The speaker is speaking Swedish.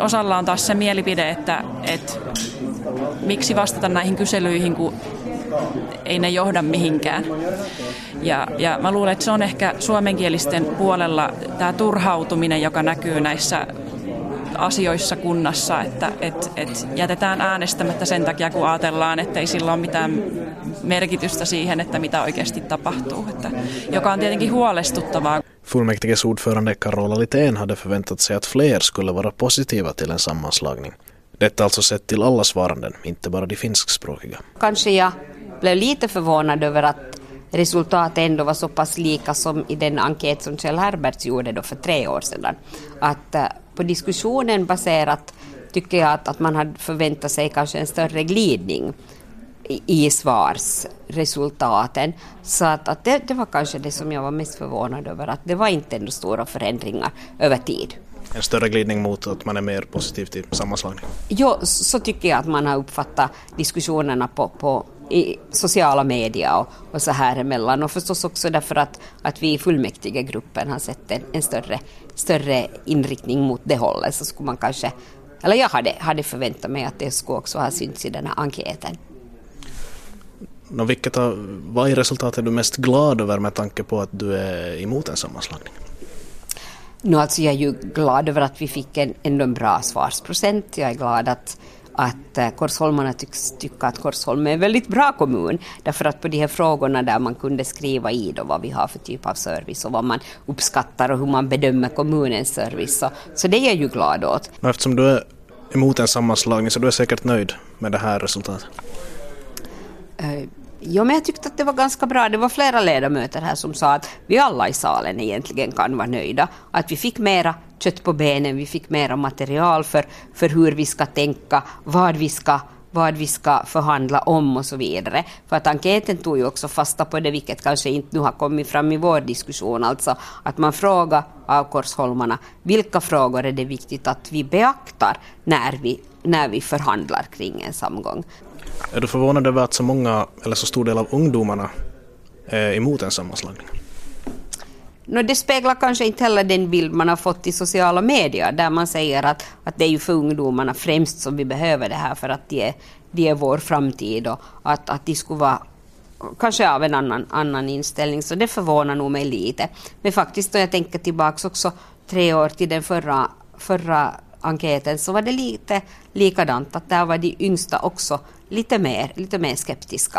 osalla on taas se mielipide, että, että miksi vastata näihin kyselyihin, kun ei ne johda mihinkään. Ja, ja mä luulen, että se on ehkä suomenkielisten puolella tämä turhautuminen, joka näkyy näissä asioissa kunnassa, että et, et jätetään äänestämättä sen takia, kun ajatellaan, että ei sillä ole mitään merkitystä siihen, että mitä oikeasti tapahtuu, että, joka on tietenkin huolestuttavaa. Fullmäktiges ordförande Carola Litén hade förväntat sig att fler skulle vara positiva till en sammanslagning. Detta alltså sett till alla svaranden, inte bara de finskspråkiga. Kanske jag blev lite förvånad över att resultatet ändå var så pass lika som i den enkät som Kjell Herberts gjorde då för tre år sedan. Att eh, på diskussionen baserat tycker jag att, att man hade förväntat sig kanske en större glidning i svarsresultaten. Så att, att det, det, var kanske det som jag var mest förvånad över, att det var inte ändå stora förändringar över tid. En större glidning mot att man är mer positiv till sammanslagning? Jo, så tycker jag att man har uppfattat diskussionerna på, på i sociala medier och, och, så här emellan. Och förstås också därför att, att vi i fullmäktigegruppen har sett en, en större, större inriktning mot det hållet så skulle man kanske, eller jag hade, hade förväntat mig att det skulle också ha synts i den här enkäten. Nå, vilket av, vad är resultatet är du mest glad över med tanke på att du är emot en sammanslagning? No, alltså jag är ju glad över att vi fick en, ändå en bra svarsprocent. Jag är glad att, att eh, Korsholmarna tycks tycka att Korsholm är en väldigt bra kommun. Därför att på de här frågorna där man kunde skriva i då vad vi har för typ av service och vad man uppskattar och hur man bedömer kommunens service. Så, så det är jag ju glad åt. Men eftersom du är emot en sammanslagning så du är säkert nöjd med det här resultatet? Jo, men jag tyckte att det var ganska bra. Det var flera ledamöter här som sa att vi alla i salen egentligen kan vara nöjda. Att vi fick mera kött på benen, vi fick mera material för, för hur vi ska tänka, vad vi ska vad vi ska förhandla om och så vidare. För att enkäten tog ju också fasta på det, vilket kanske inte nu har kommit fram i vår diskussion, alltså att man frågar av Korsholmarna vilka frågor är det viktigt att vi beaktar när vi, när vi förhandlar kring en samgång. Är du förvånad över att så många, eller så stor del av ungdomarna är emot en sammanslagning? No, det speglar kanske inte heller den bild man har fått i sociala medier där man säger att, att det är ju för ungdomarna främst som vi behöver det här för att de är, de är vår framtid och att, att de skulle vara kanske av en annan, annan inställning, så det förvånar nog mig lite. Men faktiskt, då jag tänker tillbaka också tre år till den förra, förra enkäten, så var det lite likadant, att där var de yngsta också lite mer, lite mer skeptiska.